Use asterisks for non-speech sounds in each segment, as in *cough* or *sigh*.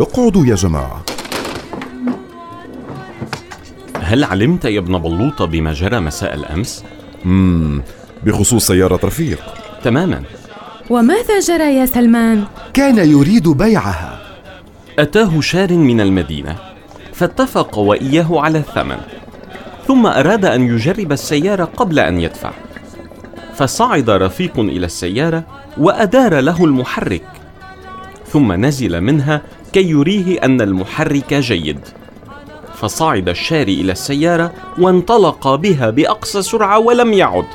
اقعدوا يا جماعة. هل علمت يا ابن بلوطة بما جرى مساء الأمس؟ مم بخصوص سيارة رفيق. تماما. وماذا جرى يا سلمان؟ كان يريد بيعها. أتاه شار من المدينة فاتفق وإياه على الثمن ثم أراد أن يجرب السيارة قبل أن يدفع. فصعد رفيق إلى السيارة وأدار له المحرك. ثم نزل منها كي يريه أن المحرك جيد. فصعد الشاري إلى السيارة وانطلق بها بأقصى سرعة ولم يعد.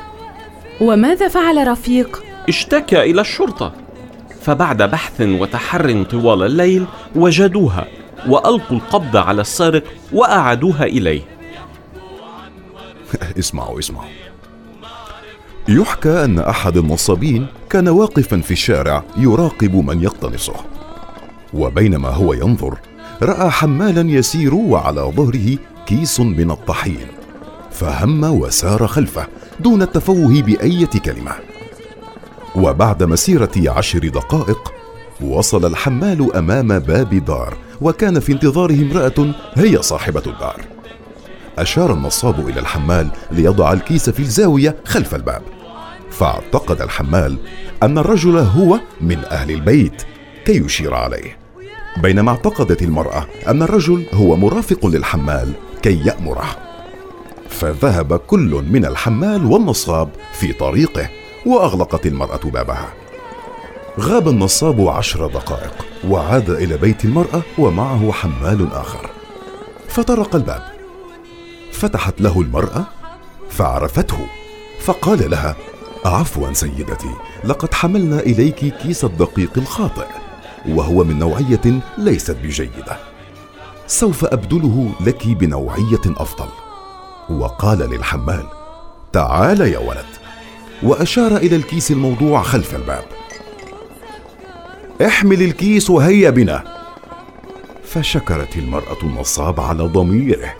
وماذا فعل رفيق؟ اشتكى إلى الشرطة. فبعد بحث وتحر طوال الليل وجدوها وألقوا القبض على السارق وأعادوها إليه. *laughs* اسمعوا اسمعوا. يحكى أن أحد النصابين كان واقفا في الشارع يراقب من يقتنصه. وبينما هو ينظر رأى حمالا يسير وعلى ظهره كيس من الطحين. فهم وسار خلفه دون التفوه بأية كلمة. وبعد مسيرة عشر دقائق وصل الحمال أمام باب دار وكان في انتظاره امرأة هي صاحبة الدار. أشار النصاب إلى الحمال ليضع الكيس في الزاوية خلف الباب. فاعتقد الحمال أن الرجل هو من أهل البيت كي يشير عليه. بينما اعتقدت المرأة أن الرجل هو مرافق للحمال كي يأمره. فذهب كل من الحمال والنصاب في طريقه وأغلقت المرأة بابها. غاب النصاب عشر دقائق وعاد إلى بيت المرأة ومعه حمال آخر. فطرق الباب. فتحت له المرأة فعرفته. فقال لها عفوا سيدتي لقد حملنا إليك كيس الدقيق الخاطئ وهو من نوعية ليست بجيدة. سوف أبدله لك بنوعية أفضل. وقال للحمال تعال يا ولد. وأشار إلى الكيس الموضوع خلف الباب. احمل الكيس وهيا بنا. فشكرت المرأة النصاب على ضميره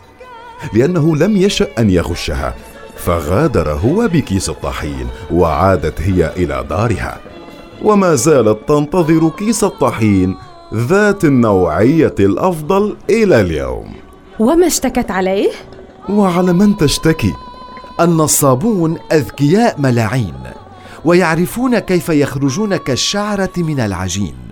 لأنه لم يشأ أن يغشها. فغادر هو بكيس الطحين وعادت هي إلى دارها وما زالت تنتظر كيس الطحين ذات النوعية الأفضل إلى اليوم وما اشتكت عليه؟ وعلى من تشتكي؟ النصابون أذكياء ملاعين ويعرفون كيف يخرجون كالشعرة من العجين